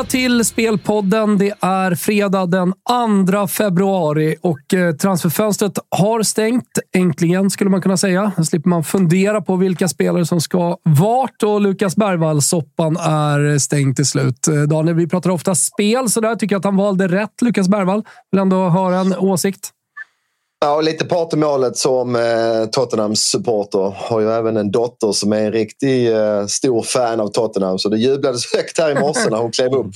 Välkomna till Spelpodden. Det är fredag den 2 februari och eh, transferfönstret har stängt. Äntligen, skulle man kunna säga. Då slipper man fundera på vilka spelare som ska vart och Lukas Bergvall-soppan är stängd till slut. Eh, Daniel, vi pratar ofta spel, så där tycker jag att han valde rätt, Lukas Bergvall. Vill ändå höra en åsikt. Ja, och lite part i målet som eh, Tottenhams supporter. Har ju även en dotter som är en riktig eh, stor fan av Tottenham. Så det jublades högt här i morse när hon klev upp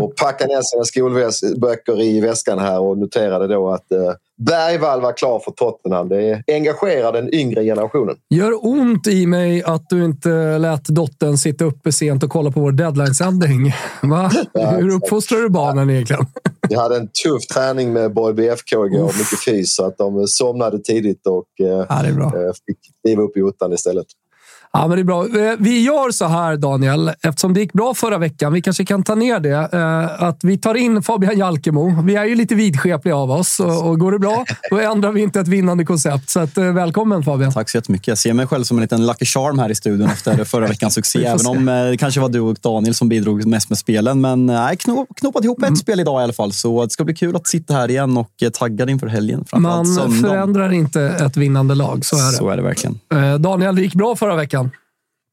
och packade ner sina skolböcker i väskan här och noterade då att eh, Bergvall var klar för Tottenham. Det engagerar den yngre generationen. Gör ont i mig att du inte lät dottern sitta uppe sent och kolla på vår deadline-sändning. Hur uppfostrar du barnen egentligen? Vi hade en tuff träning med Borg BFK igår. Mycket fys så att de somnade tidigt och Ja, eh, fick kliva upp i ottan istället. Ja, men det är bra. Eh, Vi gör så här, Daniel, eftersom det gick bra förra veckan. Vi kanske kan ta ner det. eh, Att vi tar in Fabian Jalkemo. Vi är ju lite vidskepliga av oss och går det bra, då ändrar vi inte ett vinnande koncept. Så att, eh, välkommen Fabian. Tack så jättemycket. Jag ser mig själv som en liten Lucky Charm här i studion efter förra veckans succé. Även om det kanske var du och Daniel som bidrog mest med spelen. Men jag har knop, knoppat ihop Mm. ett spel idag i alla fall. Så det ska bli kul att sitta här igen och taggad inför helgen. Man förändrar inte ett vinnande lag, så är det. Så är det verkligen. Daniel, det gick bra förra veckan.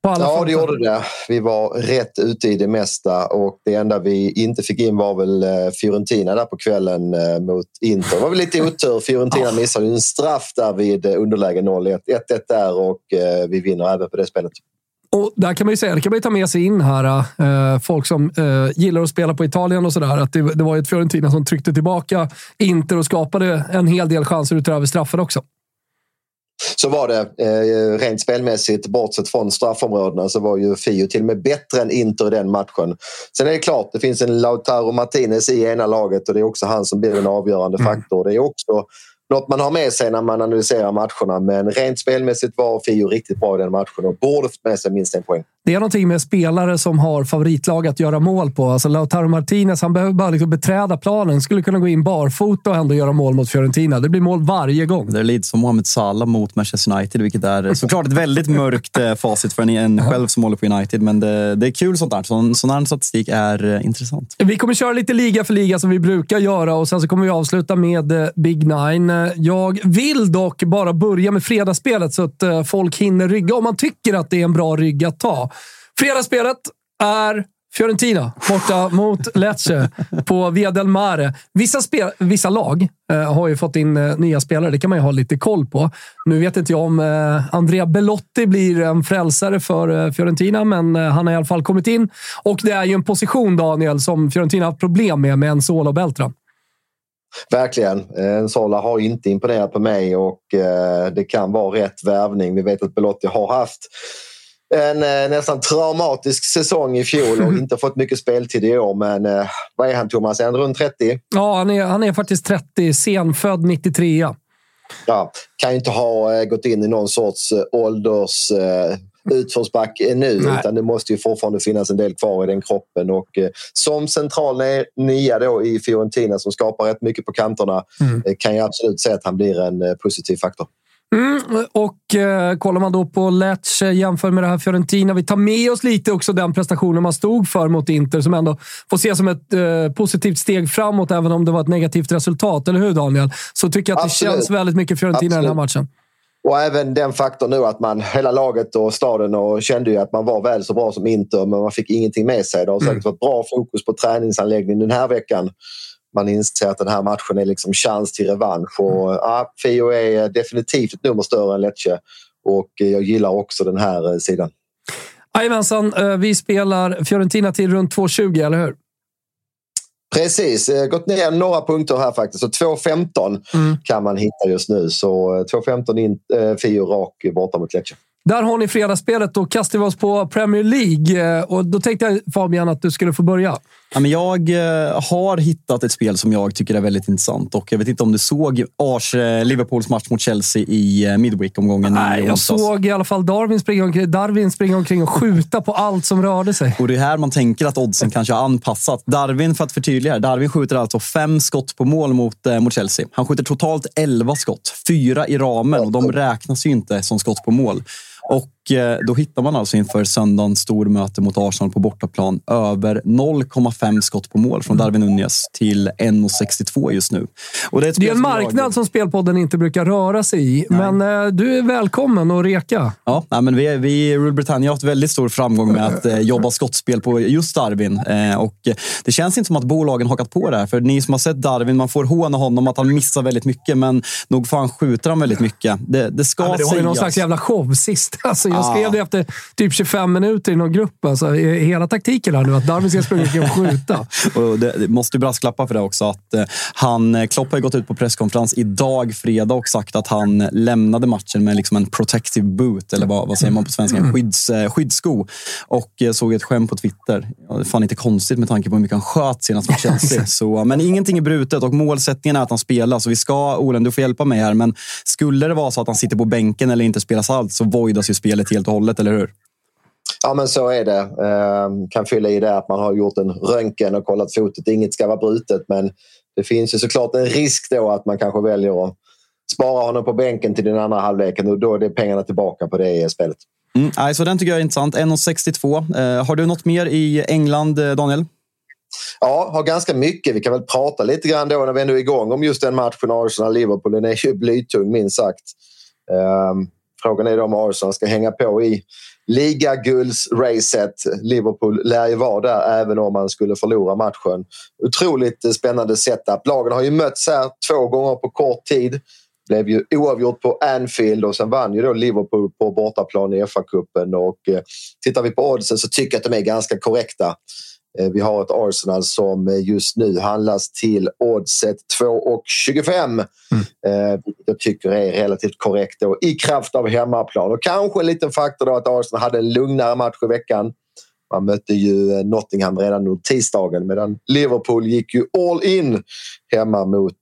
Ja, det gjorde det. Vi var rätt ute i det mesta och det enda vi inte fick in var väl eh, Fiorentina där på kvällen eh, mot Inter. Det var väl lite otur. Fiorentina missade ju en straff där vid eh, underläge 0-1. 1-1 där och vi vinner även på det spelet. Och där kan man ju säga, det kan man ju ta med sig in här. eh, folk som eh, gillar att spela på Italien och sådär. Att det, det var ju ett Fiorentina som tryckte tillbaka Inter och skapade en hel del chanser utöver straffen också. Så var det. Eh, rent spelmässigt, bortsett från straffområdena, så var ju Fio till och med bättre än Inter i den matchen. Sen är det klart, det finns en Lautaro Martinez i ena laget och det är också han som blir en avgörande faktor. Det är också något man har med sig när man analyserar matcherna. Men rent spelmässigt var Fio riktigt bra i den matchen och borde fått med sig minst en poäng. Det är någonting med spelare som har favoritlag att göra mål på. Alltså Lautaro Martinez, han behöver bara liksom beträda planen. Skulle kunna gå in barfota och ändå göra mål mot Fiorentina. Det blir mål varje gång. Det är lite som Mohamed Salah mot Manchester United, vilket är såklart ett väldigt mörkt eh, facit för en, själv som håller på United. Men det, det är kul sånt där. Sån, sån här statistik är eh, intressant. Vi kommer köra lite liga för liga som vi brukar göra och sen så kommer vi avsluta med eh, Big Nine. Jag vill dock bara börja med fredagsspelet så att folk hinner rygga om man tycker att det är en bra rygg att ta. Fredagsspelet är Fiorentina borta mot Lecce på Via del Mare. Vissa, spel, vissa lag eh, har ju fått in eh, nya spelare. Det kan man ju ha lite koll på. Nu vet inte jag om eh, Andrea Belotti blir en frälsare för eh, Fiorentina, men eh, han har i alla fall kommit in. Och det är ju en position, Daniel, som Fiorentina har haft problem med, med en solo och Beltran. Verkligen. Eh, Sola har inte imponerat på mig och eh, det kan vara rätt värvning. Vi vet att Belotti har haft en eh, nästan traumatisk säsong i fjol och inte fått mycket speltid i år. Men eh, vad är han, Thomas? Är han runt 30? Ja, han är, han är faktiskt 30. Senfödd 93. Ja, kan ju inte ha eh, gått in i någon sorts ålders... Utförsbacke nu, Nej. utan det måste ju fortfarande finnas en del kvar i den kroppen. Och, eh, som central nia då i Fiorentina som skapar rätt mycket på kanterna mm. eh, kan jag absolut säga att han blir en eh, positiv faktor. Mm, och eh, kollar man då på Lecce jämför med det här Fiorentina. Vi tar med oss lite också den prestationen man stod för mot Inter som ändå får ses som ett eh, positivt steg framåt även om det var ett negativt resultat. Eller hur Daniel? Så tycker jag att Absolut. det känns väldigt mycket Fiorentina Absolut. i den här matchen. Och även den faktorn nu att man, hela laget och staden och kände ju att man var väl så bra som Inter men man fick ingenting med sig. Det har säkert mm. varit bra fokus på träningsanläggningen den här veckan. Man inser att den här matchen är liksom chans till revansch. Och, mm. ja, Fio är definitivt ett nummer större än Lecce och jag gillar också den här eh, sidan. Jajamensan, eh, vi spelar Fiorentina till runt 2,20, eller hur? Precis, eh, gått ner några punkter här faktiskt. Så 2.15 mm. kan man hitta just nu. Så 2.15 in, eh, Fio rak borta mot Lecce. Där har ni fredagsspelet. Då kastar vi oss på Premier League. Eh, och då tänkte jag Fabian att du skulle få börja. Ja, men jag eh, har hittat ett spel som jag tycker är väldigt intressant. Och jag vet inte om du såg Ars, eh, Liverpools match mot Chelsea i Midweek-omgången Nej, jag såg i alla fall Darwin springa, omkring, Darwin springa omkring och skjuta på allt som rörde sig. Och Det är här man tänker att oddsen kanske har anpassat. Darwin, för att förtydliga, Darwin skjuter alltså fem skott på mål mot, mot Chelsea. Han skjuter totalt elva skott, fyra i ramen och de räknas ju inte som skott på mål. Och Eh, då hittar man alltså inför söndagens stormöte mot Arsenal på bortaplan över 0,5 skott på mål från Darwin Nunez till 1,62 just nu. Och det, är det är en marknad jag... som Spelpodden inte brukar röra sig i, nej. men eh, du är välkommen att reka. Ja, nej, men vi, vi i Rule Britannia har haft väldigt stor framgång med att eh, jobba skottspel på just Darwin. Eh, och det känns inte som att bolagen hakat på det här. För ni som har sett Darwin, man får håna honom att han missar väldigt mycket, men nog fan skjuter han väldigt mycket. Det, det ska ja, det var ju någon slags jävla show sist. Alltså, jag skrev det efter typ 25 minuter i någon grupp. Alltså, hela taktiken här nu, att Darwin ska springa och skjuta. och det, det måste brasklappa för det också. Att, eh, han, eh, Klopp har gått ut på presskonferens idag, fredag, och sagt att han lämnade matchen med liksom en protective boot, eller vad, vad säger man på svenska? En skydds, eh, skyddssko. Och såg ett skämt på Twitter. Det är fan inte konstigt med tanke på hur mycket han sköt senast mot Chelsea. Så, men ingenting är brutet och målsättningen är att han spelar. Så vi ska, Olen, du får hjälpa mig här, men skulle det vara så att han sitter på bänken eller inte spelas allt så voidas ju spelet helt och hållet, eller hur? Ja, men så är det. Eh, kan fylla i det att man har gjort en röntgen och kollat fotet. Inget ska vara brutet, men det finns ju såklart en risk då att man kanske väljer att spara honom på bänken till den andra halvleken och då är det pengarna tillbaka på det spelet. Mm, alltså den tycker jag är intressant. 1,62. Eh, har du något mer i England, eh, Daniel? Ja, har ganska mycket. Vi kan väl prata lite grann då när vi ändå är igång om just den matchen Arsenal-Liverpool. Den är ju blytung minst sagt. Eh, frågan är då om Arsenal ska hänga på i ligaguldsracet. Liverpool lär ju vara där även om man skulle förlora matchen. Otroligt eh, spännande setup. Lagen har ju mötts här två gånger på kort tid. Blev ju oavgjort på Anfield och sen vann ju då Liverpool på bortaplan i FA-cupen. Och eh, tittar vi på oddsen så tycker jag att de är ganska korrekta. Eh, vi har ett Arsenal som eh, just nu handlas till oddset 2,25. Mm. Eh, jag tycker är relativt korrekt då, i kraft av hemmaplan. Och kanske en liten faktor då att Arsenal hade en lugnare match i veckan. Man mötte ju Nottingham redan under tisdagen medan Liverpool gick ju all in hemma mot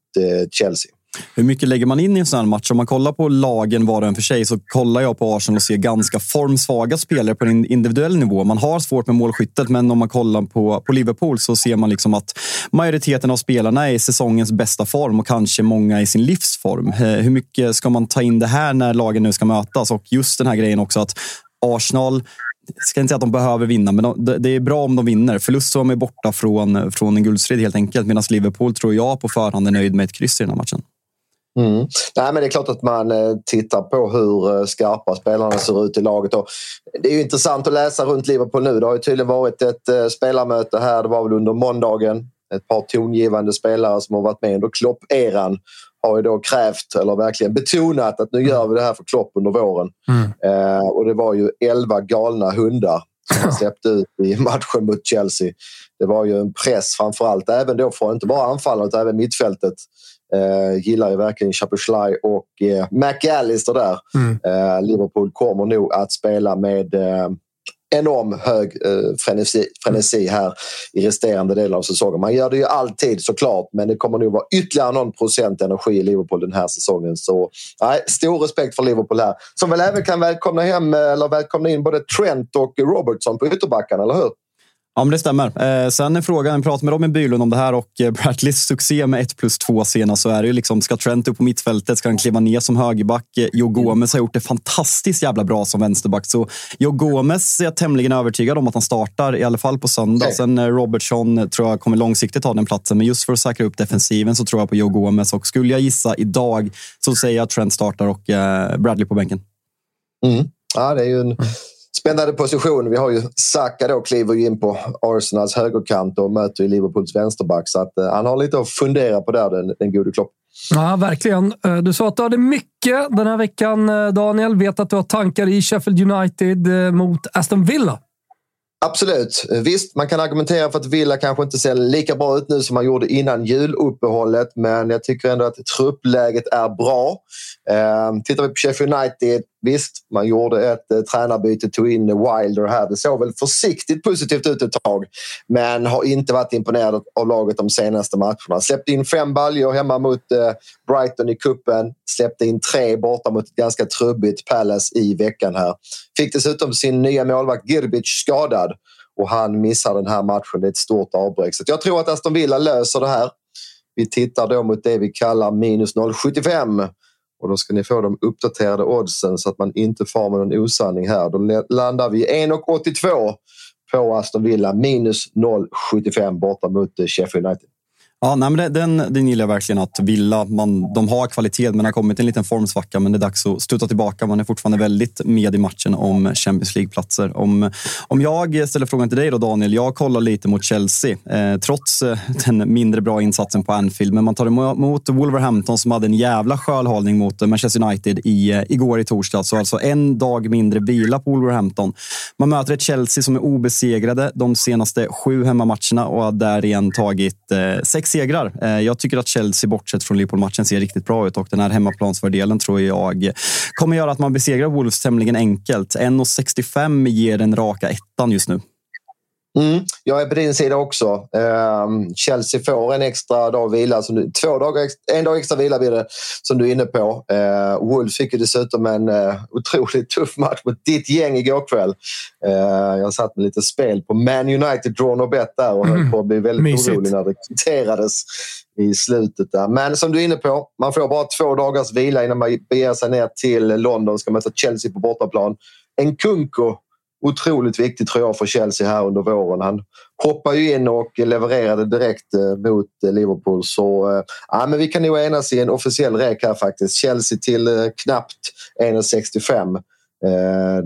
Chelsea. Hur mycket lägger man in i en sån här match? Om man kollar på lagen var och en för sig så kollar jag på Arsenal och ser ganska formsvaga spelare på en individuell nivå. Man har svårt med målskyttet, men om man kollar på, på Liverpool så ser man liksom att majoriteten av spelarna är i säsongens bästa form och kanske många i sin livsform. Hur mycket ska man ta in det här när lagen nu ska mötas? Och just den här grejen också att Arsenal jag ska inte säga att de behöver vinna, men de, det är bra om de vinner. Förlust så är de borta från, från en guldstrid helt enkelt. Medan Liverpool tror jag på förhand är nöjd med ett kryss i den här matchen. Mm. Nej, men det är klart att man eh, tittar på hur eh, skarpa spelarna ser ut i laget. Och det är intressant att läsa runt Liverpool nu. Det har tydligen varit ett eh, spelarmöte här. Det var väl under måndagen. Ett par tongivande spelare som har varit med under Klopp-eran har ju då krävt, eller verkligen betonat att nu gör vi det här för Klopp under våren. Mm. Eh, och det var ju elva galna hundar som han släppte ut i matchen mot Chelsea. Det var ju en press framför allt, även då för inte bara anfallarna utan även mittfältet. Eh, gillar ju verkligen Chapuslaj och eh, McAllister där. Mm. Eh, Liverpool kommer nog att spela med eh, enorm hög eh, frenesi, frenesi här i resterande delen av säsongen. Man gör det ju alltid såklart, men det kommer nog vara ytterligare någon procent energi i Liverpool den här säsongen. Så nej, stor respekt för Liverpool här. Som väl även kan välkomna hem eller välkomna in både Trent och Robertson på ytterbackarna, eller hur? Ja, men det stämmer. Eh, sen är frågan, jag pratade med Robin Bylund om det här och eh, Bradleys succé med 1 plus 2 senast så är det ju liksom, ska Trent upp på mittfältet? Ska han kliva ner som högerback? Eh, Joe Gomez har gjort det fantastiskt jävla bra som vänsterback. Så Joe Gomez är jag tämligen övertygad om att han startar, i alla fall på söndag. Okay. Sen eh, Robertson tror jag kommer långsiktigt ta den platsen, men just för att säkra upp defensiven så tror jag på Joe Gomez. Och skulle jag gissa idag så säger jag att Trent startar och Bradley på bänken. Mm. Ja, det är ju en spännande position. Vi har ju Saka då kliver in på Arsenals högerkant och möter Liverpools vänsterback. Så att, eh, han har lite att fundera på där, den, den gode Klopp. Ja, verkligen. Eh, du sa att du hade mycket den här veckan, eh, Daniel. Vet att du har tankar i Sheffield United mot Aston Villa. Absolut. Visst, man kan argumentera för att Villa kanske inte ser lika bra ut nu som man gjorde innan juluppehållet, men jag tycker ändå att truppläget är bra. Eh, tittar vi på Sheffield United Visst, man gjorde ett eh, tränarbyte, tog in Wilder här. Det såg väl försiktigt positivt ut ett tag, men har inte varit imponerad av laget de senaste matcherna. Släppte in fem baljor hemma mot eh, Brighton i kuppen. Släppte in tre borta mot ett ganska trubbigt Palace i veckan här. Fick dessutom sin nya målvakt Girbic skadad och han missar den här matchen. Det är ett stort avbräck. Så jag tror att Aston Villa löser det här. Vi tittar då mot det vi kallar minus 0,75 och då ska ni få de uppdaterade oddsen så att man inte far med någon osanning här. Då landar vi 1,82 på Aston Villa minus 0,75 borta mot eh, Sheffield United. Ja, nej, men den, den gillar jag verkligen. Att Villa, man, de har kvalitet men har kommit en liten formsvacka. Men det är dags att stuta tillbaka. Man är fortfarande väldigt med i matchen om Champions League-platser. Om, om jag ställer frågan till dig då Daniel. Jag kollar lite mot Chelsea. Eh, trots eh, den mindre bra insatsen på Anfield. Men man tar emot Wolverhampton som hade en jävla skölhållning mot Manchester United i, eh, igår i torsdag. Så alltså en dag mindre vila på Wolverhampton. Man möter ett Chelsea som är obesegrade de senaste sju hemmamatcherna och har där igen tagit eh, sex segrar. Eh, jag tycker att Chelsea, bortsett från Liverpool-matchen, ser riktigt bra ut och den här hemmaplansfördelen tror jag kommer göra att man besegrar Wolves tämligen enkelt. 1,65 ger den raka ettan just nu. Mm, jag är på din sida också. Um, Chelsea får en extra dag vila. Som du, två dagar, en dag extra vila blir det, som du är inne på. Uh, Wolves fick ju dessutom en uh, otroligt tuff match mot ditt gäng igår kväll. Uh, jag satt med lite spel på Man United Drawn och Bet där och mm. höll på att bli väldigt Mysigt. orolig när det kvitterades i slutet. Där. Men som du är inne på, man får bara två dagars vila innan man beger sig ner till London. Ska möta Chelsea på bortaplan. En Kunko otroligt viktig tror jag för Chelsea här under våren. Han hoppade ju in och levererade direkt eh, mot eh, Liverpool. Så eh, ja, men vi kan nog enas i en officiell rek här faktiskt. Chelsea till knappt 1,65.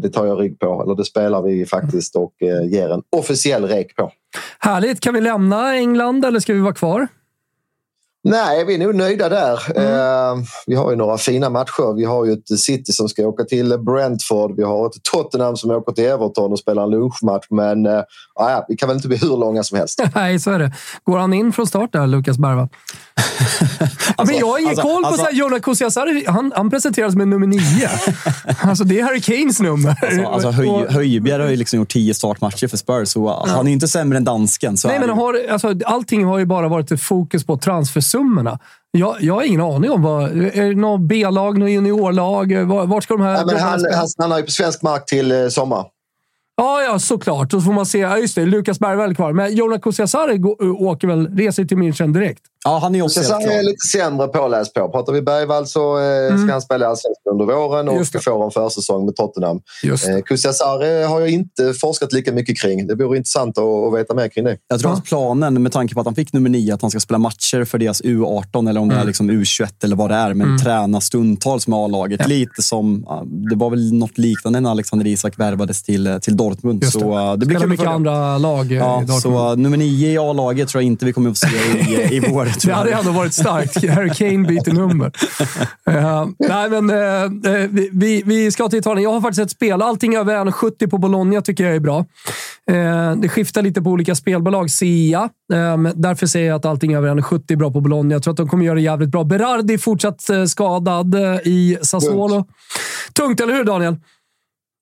Det tar jag rygg på, eller det spelar vi faktiskt och ger en officiell rek på. Härligt! Kan vi lämna England eller ska vi vara kvar? Nej, vi är nog nöjda där. Mm. Eh, vi har ju några fina matcher. Vi har ju ett City som ska åka till Brentford. Vi har ett Tottenham som åker till Everton och spelar en lunchmatch. Men eh, ja, vi kan väl inte bli hur långa som helst. Nej, så är det. Går han in från start där, Lukas Bergvall? alltså, men jag har ingen alltså, koll på alltså, Jonas Kusiasari. Han, han presenteras med nummer nio. alltså, det är Harry Kanes nummer. Alltså, alltså Höj, Höjbjerg har ju liksom gjort tio startmatcher för Spurs, så ja. han är inte sämre än dansken. Nej, men har, alltså, allting har ju bara varit ett fokus på transfersummorna. Jag, jag har ingen aning om vad... Är det något B-lag, något juniorlag? Vart ska de här... Men han, han, han har ju på svensk mark till eh, sommar. Ja, ja, såklart. Och så får man se. Ja, just det, Lukas Bergvall är kvar. Men Jonas Kusiasari åker väl, reser till München direkt? Ja, han är också Sen är lite sämre påläst på. Pratar vi Bergvall så eh, mm. ska han spela Allsvenskan under våren och får en försäsong med Tottenham. Eh, Kusiasari har jag inte forskat lika mycket kring. Det vore intressant att, att veta mer kring det. Jag tror ja. att planen, med tanke på att han fick nummer nio, att han ska spela matcher för deras U18 eller om det är mm. liksom U21 eller vad det är, men mm. träna stundtals med A-laget. Ja. Lite som, det var väl något liknande när Alexander Isak värvades till, till Dortmund. Just det. Så, det blir mycket andra lag ja, i Dortmund. Så nummer nio i A-laget tror jag inte vi kommer att få se i, i vår det hade ändå varit starkt. Harry Kane byter nummer. uh, nej, men uh, vi, vi ska till Italien. Jag har faktiskt ett spel. Allting över 1,70 på Bologna tycker jag är bra. Uh, det skiftar lite på olika spelbolag, jag. Um, därför säger jag att allting över 1,70 är bra på Bologna. Jag tror att de kommer göra det jävligt bra. Berardi fortsatt skadad i Sassuolo. Tungt, Tungt eller hur, Daniel?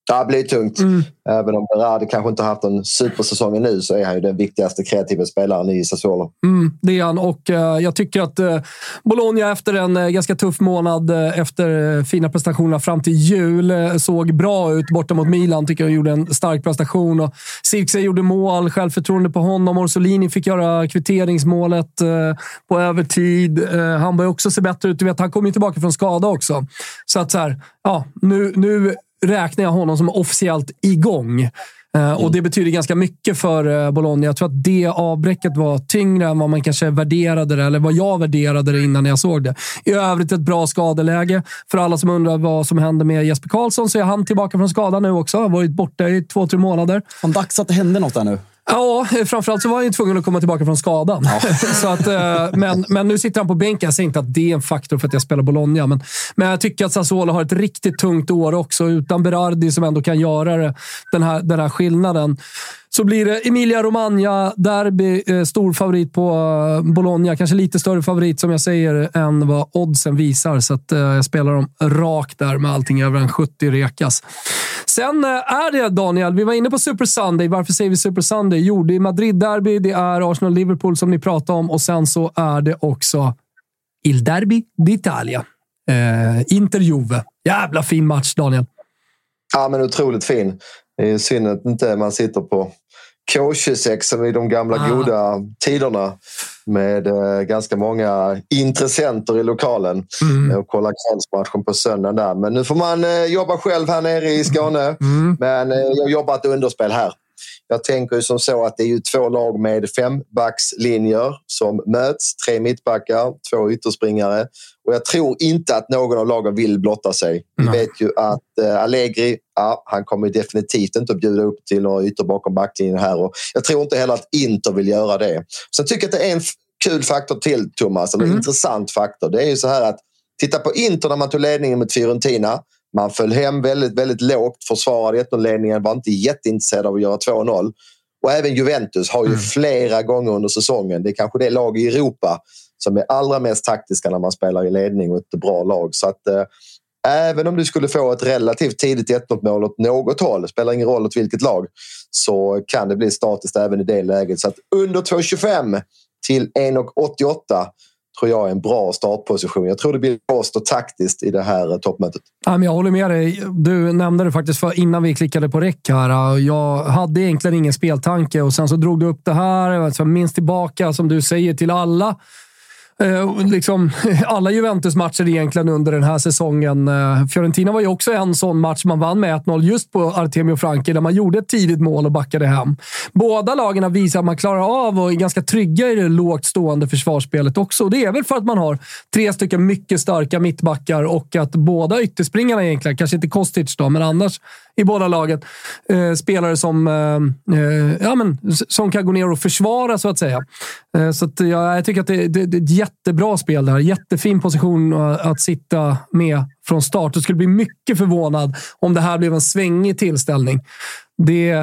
Ja, det blir tungt. Mm. Även om Berardi kanske inte haft en supersäsong nu så är han ju den viktigaste kreativa spelaren i Sassuolo. Mm, det är han och uh, jag tycker att uh, Bologna efter en uh, ganska tuff månad efter fina prestationer fram till jul såg bra ut borta mot Milan. Tycker jag gjorde en stark prestation. Och Sirkse gjorde mål, självförtroende på honom. Orsolini fick göra kvitteringsmålet på övertid. han börjar också se bättre ut. Du vet, han kom ju tillbaka från skada också. Så att så här, ja, nu, nu räknar jag honom som officiellt igång. Mm. Och Det betyder ganska mycket för eh, Bologna. Jag tror att det avbräcket var tyngre än vad man kanske värderade det, eller vad jag värderade det innan jag såg det. I övrigt ett bra skadeläge. För alla som undrar vad som händer med Jesper Karlsson så är han tillbaka från skadan nu också. Har varit borta i två, tre månader. Fan, dags att det hände något där nu. Ja, framförallt så var han ju tvungen att komma tillbaka från skadan. Ja. så att, eh, men, men nu sitter han på bänken. Jag säger inte att det är en faktor för att jag spelar Bologna, men, men jag tycker att Sassuolo har ett riktigt tungt år också. Utan Berardi som ändå kan göra det, den, här, den här skillnaden så blir det Emilia Romagna, derby, eh, stor favorit på eh, Bologna. Kanske lite större favorit som jag säger än vad oddsen visar. Så att, eh, jag spelar dem rakt där med allting över en 70 rekas. Sen eh, är det Daniel, vi var inne på Super Sunday. Varför säger vi Super Sunday? Jo, det är Madrid-derby, det är Arsenal-Liverpool som ni pratade om och sen så är det också Il Derby d'Italia. Eh, Inter-Juve. Jävla fin match, Daniel. Ja, men otroligt fin. Det är synd att inte man sitter på K26 som i de gamla ah. goda tiderna med eh, ganska många intressenter i lokalen mm. och kolla kvällsmatchen på söndagen där. Men nu får man eh, jobba själv här nere i Skåne. Mm. Men eh, jag jobbar ett underspel här. Jag tänker ju som så att det är ju två lag med fembackslinjer som möts. Tre mittbackar, två ytterspringare. Och jag tror inte att någon av lagen vill blotta sig. Vi vet ju att eh, Allegri, ja, han kommer definitivt inte att bjuda upp till några ytter bakom backlinjen här. Och jag tror inte heller att Inter vill göra det. Sen tycker jag att det är en kul faktor till, Thomas. Eller en mm. intressant faktor. Det är ju så här att titta på Inter när man tog ledningen mot Fiorentina. Man föll hem väldigt, väldigt lågt, försvarade 1-0-ledningen, var inte jätteintresserad av att göra 2-0. Och även Juventus har ju mm. flera gånger under säsongen, det är kanske det lag i Europa som är allra mest taktiska när man spelar i ledning och ett bra lag. Så att eh, även om du skulle få ett relativt tidigt 1-0 mål åt något håll, spelar ingen roll åt vilket lag, så kan det bli statiskt även i det läget. Så att under 2,25 till 1,88 tror jag är en bra startposition. Jag tror det blir låst och taktiskt i det här eh, toppmötet. Jag håller med dig. Du nämnde det faktiskt för innan vi klickade på räck här. Jag hade egentligen ingen speltanke och sen så drog du upp det här. Alltså jag minns tillbaka, som du säger, till alla Eh, liksom, alla Juventus-matcher egentligen under den här säsongen. Eh, Fiorentina var ju också en sån match man vann med 1-0 just på Artemio Franchi där man gjorde ett tidigt mål och backade hem. Båda lagen har visat att man klarar av och är ganska trygga i det lågt stående försvarsspelet också. Det är väl för att man har tre stycken mycket starka mittbackar och att båda ytterspringarna egentligen, kanske inte Kostic då, men annars i båda lagen. Eh, spelare som, eh, eh ja, men, som kan gå ner och försvara, så att säga. Eh, så att, ja, jag tycker att det, det, det, är ett jättebra spel där. Jättefin position att, att sitta med från start. Jag skulle bli mycket förvånad om det här blev en svängig tillställning. Det,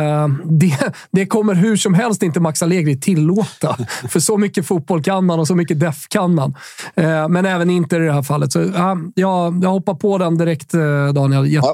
det, det kommer hur som helst inte Max Allegri tillåta. För så mycket fotboll kan man och så mycket def kan man. Eh, men även inte i det här fallet. Så, ja, jag, jag hoppar på den direkt, eh, Daniel. Jät,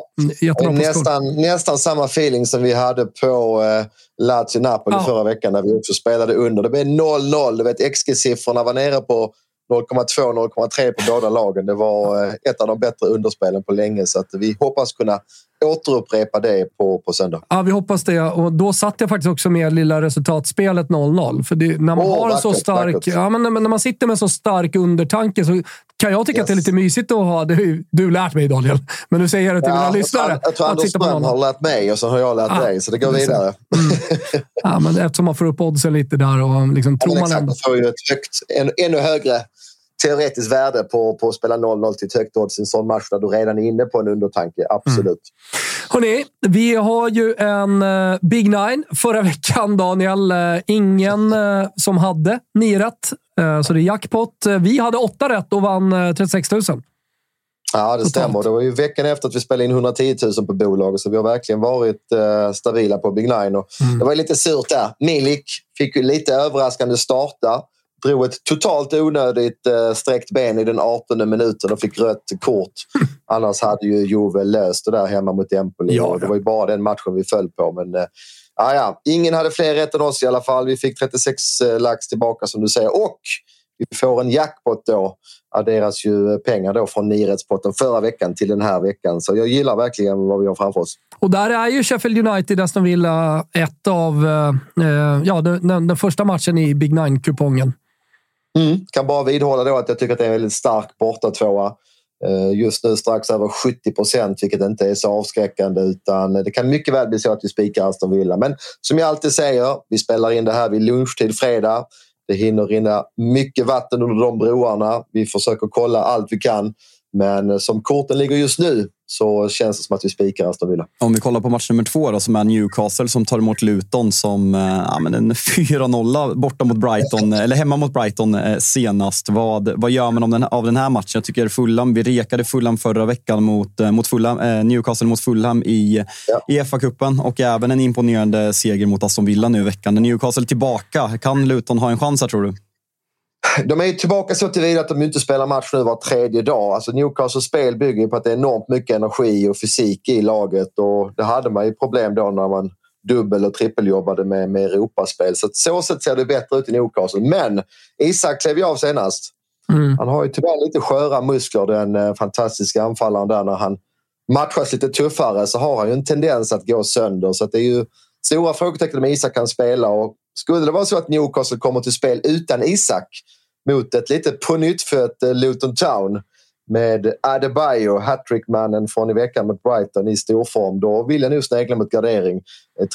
ja. nästan, nästan samma feeling som vi hade på eh, Lazio-Napoli ja. förra veckan när vi också spelade under. Det blev 0-0. XG-siffrorna var nere på 0,2-0,3 på båda lagen. Det var ett av de bättre underspelen på länge så att vi hoppas kunna återupprepa det på, på söndag. Ja, vi hoppas det. Och då satt jag faktiskt också med lilla resultatspelet 0-0. För det, när man oh, har en så stark... Ja, men när, man sitter med så stark undertanke så kan jag tycka yes. att det är lite mysigt att ha... Det, du lärt mig, Daniel. Men nu säger jag det till ja, mina lyssnare. Jag, tror Anders Ström har lärt mig och så har jag lärt ah, dig, så det går vidare. Mm. ja, men eftersom man får upp oddsen lite där och liksom, tror ja, man... Exakt, man får ju ett högt, ännu, ännu högre teoretiskt värde på, på att spela 0-0 till ett högt odds i en sån match där du redan är inne på en undertanke. Absolut. Mm. Hörrni, vi har ju en uh, Big Nine förra veckan, Daniel. Uh, ingen uh, som hade nio rätt, så det är jackpot. Vi hade åtta rätt och vann 36 000. Ja, det Totalt. stämmer. Det var ju veckan efter att vi spelade in 110 000 på bolaget, så vi har verkligen varit stabila på Big Nine. Och mm. Det var lite surt där. Milik fick ju lite överraskande starta drog ett totalt onödigt eh, sträckt ben i den 18 minuten och fick rött kort. Annars hade ju Juve löst det där hemma mot Empoli. Ja, Det var ju bara den matchen vi föll på. Men, eh, ja, ingen hade fler rätt än oss i alla fall. Vi fick 36 eh, lax tillbaka som du säger. Och vi får en jackpot då. Adderas ju pengar då från niorättspotten förra veckan till den här veckan. Så jag gillar verkligen vad vi har framför oss. Och där är ju Sheffield United, Aston Villa, ett av eh, ja, den, den, första matchen i Big Nine-kupongen. Mm. Kan bara vidhålla då att jag tycker att det är en väldigt stark bortatvåa. Eh, just nu strax över 70 procent, vilket inte är så avskräckande. utan Det kan mycket väl bli så att vi spikar Aston Villa. Men som jag alltid säger, vi spelar in det här vid lunchtid fredag. Det hinner rinna mycket vatten under de broarna. Vi försöker kolla allt vi kan. Men eh, som korten ligger just nu så känns det som att vi spikar Aston Villa. Om vi kollar på match nummer två då, som är Newcastle som tar emot Luton som eh, ja, men en 4-0 borta mot Brighton, eller hemma mot Brighton eh, senast. Vad, vad gör man om den, av den här matchen? Jag tycker Fulham, vi rekade Fulham förra veckan mot, eh, mot Fulham, eh, Newcastle mot Fulham i, ja. i FA-cupen och även en imponerande seger mot Aston Villa nu i veckan. Newcastle tillbaka. Kan Luton ha en chans här tror du? De är tillbaka så tillvida att de inte spelar match nu var tredje dag. Alltså Newcastles spel bygger på att det är enormt mycket energi och fysik i laget och det hade man ju problem då när man dubbel och trippeljobbade med, med Europaspel. Så så sätt ser det bättre ut i Newcastle. Men Isak klev ju av senast. Mm. Han har ju tyvärr lite sköra muskler, den eh, fantastiska anfallaren där. När han matchas lite tuffare så har han ju en tendens att gå sönder. Så det är ju stora frågetecken om Isak kan spela. Och skulle det vara så att Newcastle kommer till spel utan Isak mot ett lite pånyttfött eh, Luton Town med Adebayo, hattrickmannen från i veckan mot Brighton i storform. Då vill jag nog snegla mot gardering.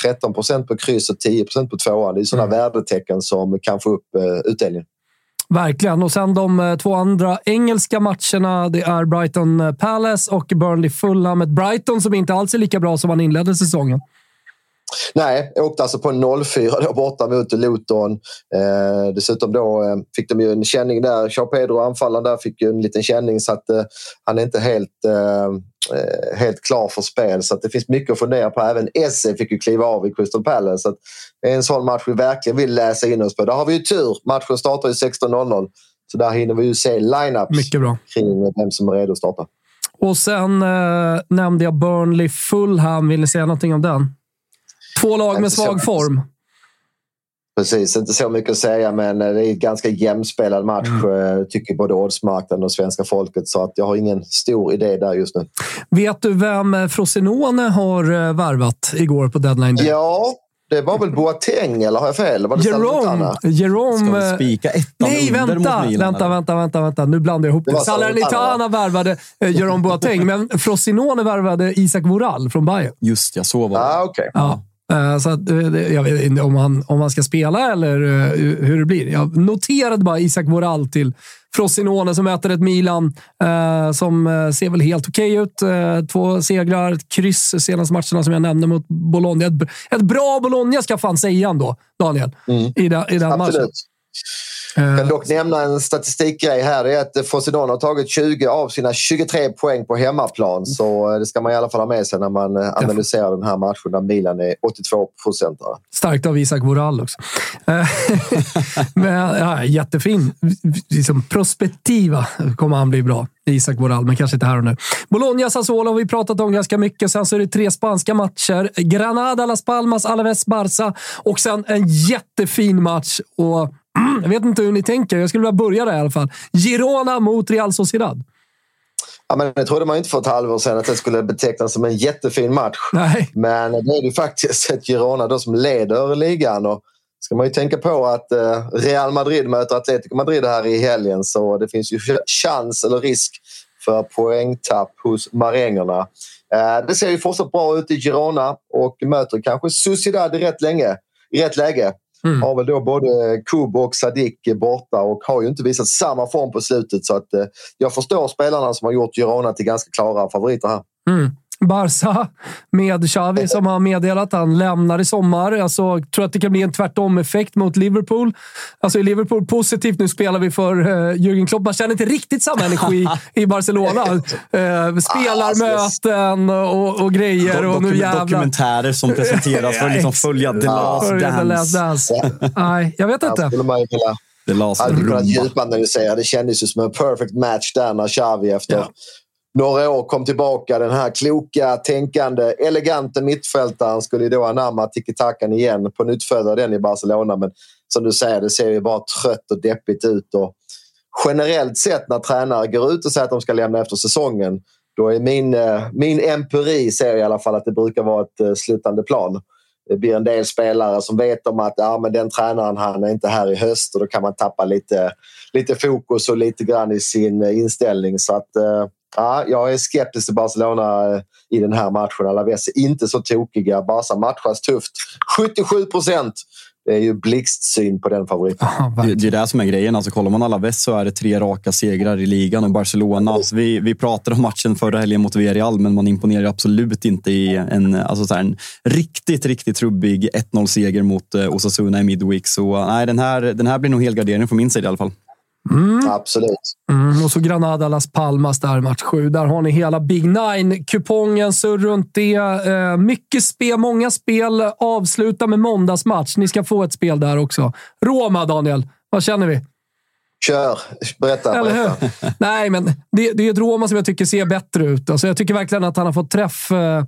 13 eh, procent på kryss och 10 procent på tvåan. Det är sådana mm. värdetecken som kan få upp uh, utdelningen. Verkligen. Och sen de två andra engelska matcherna. Det är Brighton Palace och Burnley Fulham. Ett Brighton som inte alls är lika bra som man inledde säsongen. Nej, åkte alltså på 0-4 då borta mot Luton. Eh, dessutom då eh, fick de ju en känning där. Jean Pedro, anfallaren där, fick ju en liten känning så att eh, han är inte helt, eh, eh, helt klar för spel. Så att det finns mycket att fundera på. Även Esse fick ju kliva av i Crystal Palace. Så det är en sån match vi verkligen vill läsa in oss på. Där har vi ju tur. Matchen startar ju 16.00. Så där hinner vi ju se line-ups kring vem som är redo att starta. Och sen nämnde jag Burnley Fulham. Vill ni säga någonting om den? Två lag med svag form. Precis, inte så mycket att säga men eh, det är en ganska jämspelad match mm. Eh, tycker både oddsmarknaden och svenska folket. Så att jag har ingen stor idé där just nu. Vet du vem Frosinone har värvat igår på deadline day? Ja, det var väl Boateng, eller har jag fel? Var det Jerome. Jerome Ska vi spika ettan Nej, vänta, Milan, vänta, vänta, vänta, vänta. Nu blandar jag ihop det. det. Salernitana värvade eh, Jerome Boateng, men Frosinone värvade Isak Voral från Bayern. Just ja, så var det. Ah, okay. ja. Eh, så att, eh, jag vet inte om han, om han ska spela eller eh, hur det blir. Jag noterade bara Isak Voral till Frosinone som möter ett Milan som ser väl helt okej okay ut. två segrar, ett kryss senaste matcherna som jag nämnde mot Bologna. Ett, ett bra Bologna ska fan säga ändå, Daniel, mm. i, den, i den matchen. Jag kan dock nämna en statistikgrej här. Det är att Frosinone har tagit 20 av sina 23 poäng på hemmaplan. Så eh, det ska man i alla fall ha med sig när man eh, analyserar den här matchen där Milan är 82 procentare. Starkt av Isak Voral också. Eh, men, ja, jättefin. Liksom, prospektiva kommer han bli bra. Isak Voral, men kanske inte här och nu. Bologna, Sassuolo har vi pratat om ganska mycket. Sen så är det tre spanska matcher. Granada, Las Palmas, Alaves, Barça och sen en jättefin match. Och jag vet inte hur ni tänker. Jag skulle vilja börja där i alla fall. Girona mot Real Sociedad. Ja, men det trodde man inte för ett halvår sedan att det skulle betecknas som en jättefin match. Nej. Men det är ju faktiskt ett Girona då som leder ligan. Och ska man ju tänka på att eh, Real Madrid möter Atletico Madrid här i helgen så det finns ju chans eller risk för poängtapp hos marängerna. Eh, det ser ju fortsatt bra ut i Girona och möter kanske Sociedad i rätt, länge, i rätt läge. Mm. Har väl då både Kubo och Sadik borta och har ju inte visat samma form på slutet. Så att, eh, jag förstår spelarna som har gjort Girona till ganska klara favoriter här. Mm. Barca med Xavi som har meddelat att han lämnar i sommar. Alltså, jag tror att det kan bli en tvärtom-effekt mot Liverpool. Alltså i Liverpool positivt, nu spelar vi för uh, Jürgen Klopp. Man känner inte riktigt samma energi i Barcelona. Uh, spelarmöten och, och grejer. och nu jävlar. Dokumentärer som presenteras för att liksom följa The Last Dance. The last dance. Nej, jag vet inte. The Last Hade kunnat. Det kändes ju som en perfect match där när Xavi efter ja några år kom tillbaka. Den här kloka, tänkande, elegante mittfältaren skulle då anamma tiki-takan igen. På nyttfödda den i Barcelona. Men som du säger, det ser ju bara trött och deppigt ut. Och generellt sett när tränare går ut och säger att de ska lämna efter säsongen då är min, eh, min empiri ser i alla fall att det brukar vara ett eh, slutande plan. Det blir en del spelare som vet om att ja, men den tränaren han är inte här i höst och då kan man tappa lite, lite fokus och lite grann i sin eh, inställning. Så att, Ja, jag är skeptisk till Barcelona eh, i den här matchen. Alaves är inte så tokiga. Barca matchas tufft. 77 procent. Det är ju blixtsyn på den favoriten. det, det är det som är grejen. Alltså, kollar man Alaves så är det tre raka segrar i ligan och Barcelona. Alltså, vi, vi pratade om matchen förra helgen mot Villarreal, men man imponerar absolut inte i en, alltså, så här, en riktigt, riktigt trubbig 1-0-seger mot eh, Osasuna i Midweek. Så nej, den här, den här blir nog helgardering från min sida i alla fall. Mm. Absolut. Mm, och så Granada Las Palmas där, match sju. Där har ni hela Big Nine-kupongen. Så runt det. Eh, mycket spel, många spel. Avsluta med måndagsmatch. Ni ska få ett spel där också. Roma, Daniel. Vad känner vi? Kör! Berätta. Hur? Nej, men det, det är ett Roma som jag tycker ser bättre ut. Alltså jag tycker verkligen att han har fått träff, eh,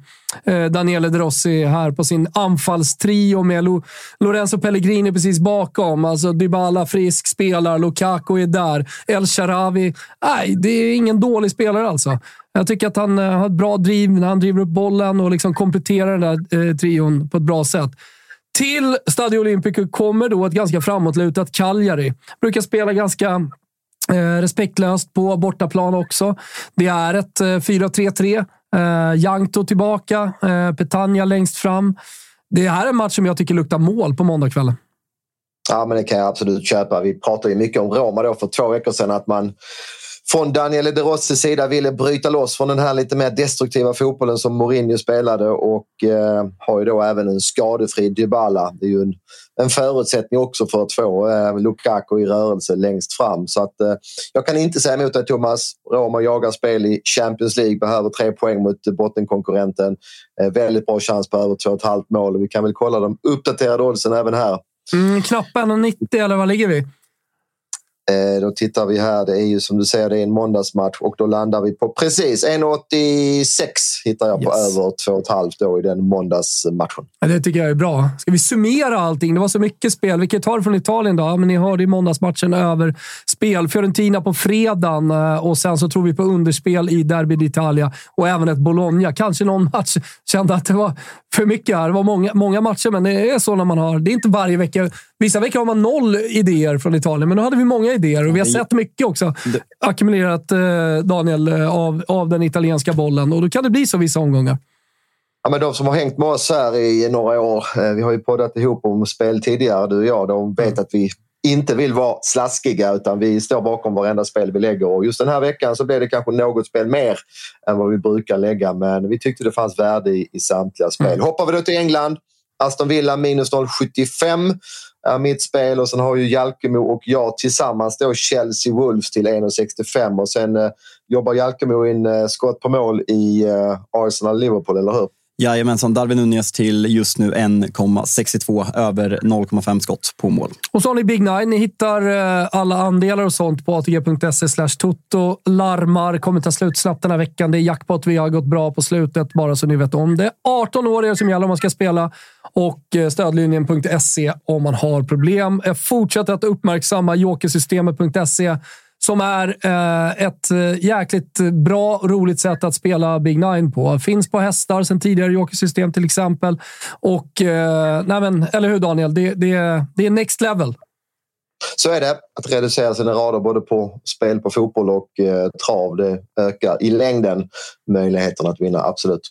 eh Daniele De Rossi, här på sin anfallstrio med Lo, Lorenzo Pellegrini precis bakom. Alltså Dybala frisk, spelar. Lukaku är där. El Sharawi. Nej, det är ingen dålig spelare alltså. Jag tycker att han eh, har ett bra driv när han driver upp bollen och liksom kompletterar den där eh, trion på ett bra sätt. Till Stadio Olimpico kommer då ett ganska framåtlutat Cagliari. Brukar spela ganska eh, respektlöst på bortaplan också. Det är ett eh, 4-3-3. Eh, Jankto tillbaka, eh, Petagna längst fram. Det här är en match som jag tycker luktar mål på måndagskvällen. Ja, men det kan jag absolut köpa. Vi pratade ju mycket om Roma då för två veckor sedan. Att man från Daniele De Rossis sida ville bryta loss från den här lite mer destruktiva fotbollen som Mourinho spelade och eh, har ju då även en skadefri Dybala. Det är ju en, en förutsättning också för att få eh, Lukaku i rörelse längst fram. Så att, eh, jag kan inte säga emot dig Thomas. Roma jagar spel i Champions League, behöver tre poäng mot bottenkonkurrenten. Eh, väldigt bra chans på över 2,5 mål. Vi kan väl kolla de uppdaterade oddsen även här. Mm, knappt 1,90 eller vad ligger vi? Eh, då tittar vi här. Det är ju som du säger, det är en måndagsmatch och då landar vi på precis 1,86 hittar jag på yes. över 2,5 då i den måndagsmatchen. Ja, det tycker jag är bra. Ska vi summera allting? Det var så mycket spel. Vilket tar från Italien då? Men ni hörde i måndagsmatchen över spel. Fiorentina på fredagen eh, och sen så tror vi på underspel i Derby d'Italia och även ett Bologna. Kanske någon match kände att det var för mycket här. Det var många, många matcher, men det är så när man har... Det är inte varje vecka. Vissa veckor har man noll idéer från Italien, men nu hade vi många idéer och vi har sett mycket också ackumulerat, eh, Daniel, eh, av, av den italienska bollen. Och då kan det bli så vissa omgångar. Ja, men de som har hängt med oss här i några år, eh, vi har ju poddat ihop om spel tidigare, du och jag, de vet mm. att vi inte vill vara slaskiga utan vi står bakom varenda spel vi lägger. Och just den här veckan så blev det kanske något spel mer än vad vi brukar lägga men vi tyckte det fanns värde i, i samtliga spel. Mm. Hoppar vi då till England. Aston Villa minus 0,75 är mitt spel och sen har ju Jalkemo och jag tillsammans då Chelsea Wolves till 1,65 och sen eh, jobbar Jalkemo in eh, skott på mål i eh, Arsenal Liverpool, eller hur? Jajamensan, Darwin Nunez till just nu 1,62 över 0,5 skott på mål. Och så har ni Big Nine. Ni hittar eh, alla andelar och sånt på atg.se slash toto. Larmar kommer ta slut snabbt den här veckan. Det är jackpot. Vi har gått bra på slutet, bara så ni vet om det. 18 år är det som gäller om man ska spela och eh, stödlinjen.se om man har problem. Eh, fortsätt att uppmärksamma jokersystemet.se som är eh, ett eh, jäkligt bra och roligt sätt att spela Big Nine på. Finns på hästar sen tidigare jokersystem till exempel. Och, eh, nej men, eller hur Daniel? Det, det, det är next level. Så är det. Att reducera sina rader både på spel på fotboll och eh, trav, det ökar i längden möjligheten att vinna, absolut.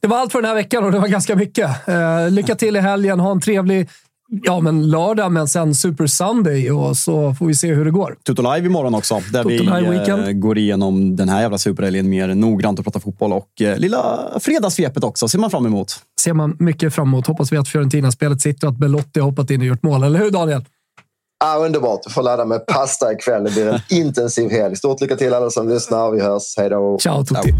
Det var allt för den här veckan och det var ganska mycket. Eh, lycka till i helgen. Ha en trevlig ja, men lördag, men sen Super Sunday och så får vi se hur det går. Toto Live imorgon också, där Toto vi eh, Weekend. går igenom den här jävla superhelgen mer noggrant och pratar fotboll. Och eh, lilla fredagssvepet också ser man fram emot. ser man mycket fram emot. Hoppas vi att Fiorentina-spelet sitter och att Belotti har hoppat in och gjort mål. Eller hur Daniel? Ah, underbart. Du får ladda med pasta ikväll. Det blir en intensiv helg. Stort lycka till alla som lyssnar. Vi hörs. Hej då. Ciao tutti!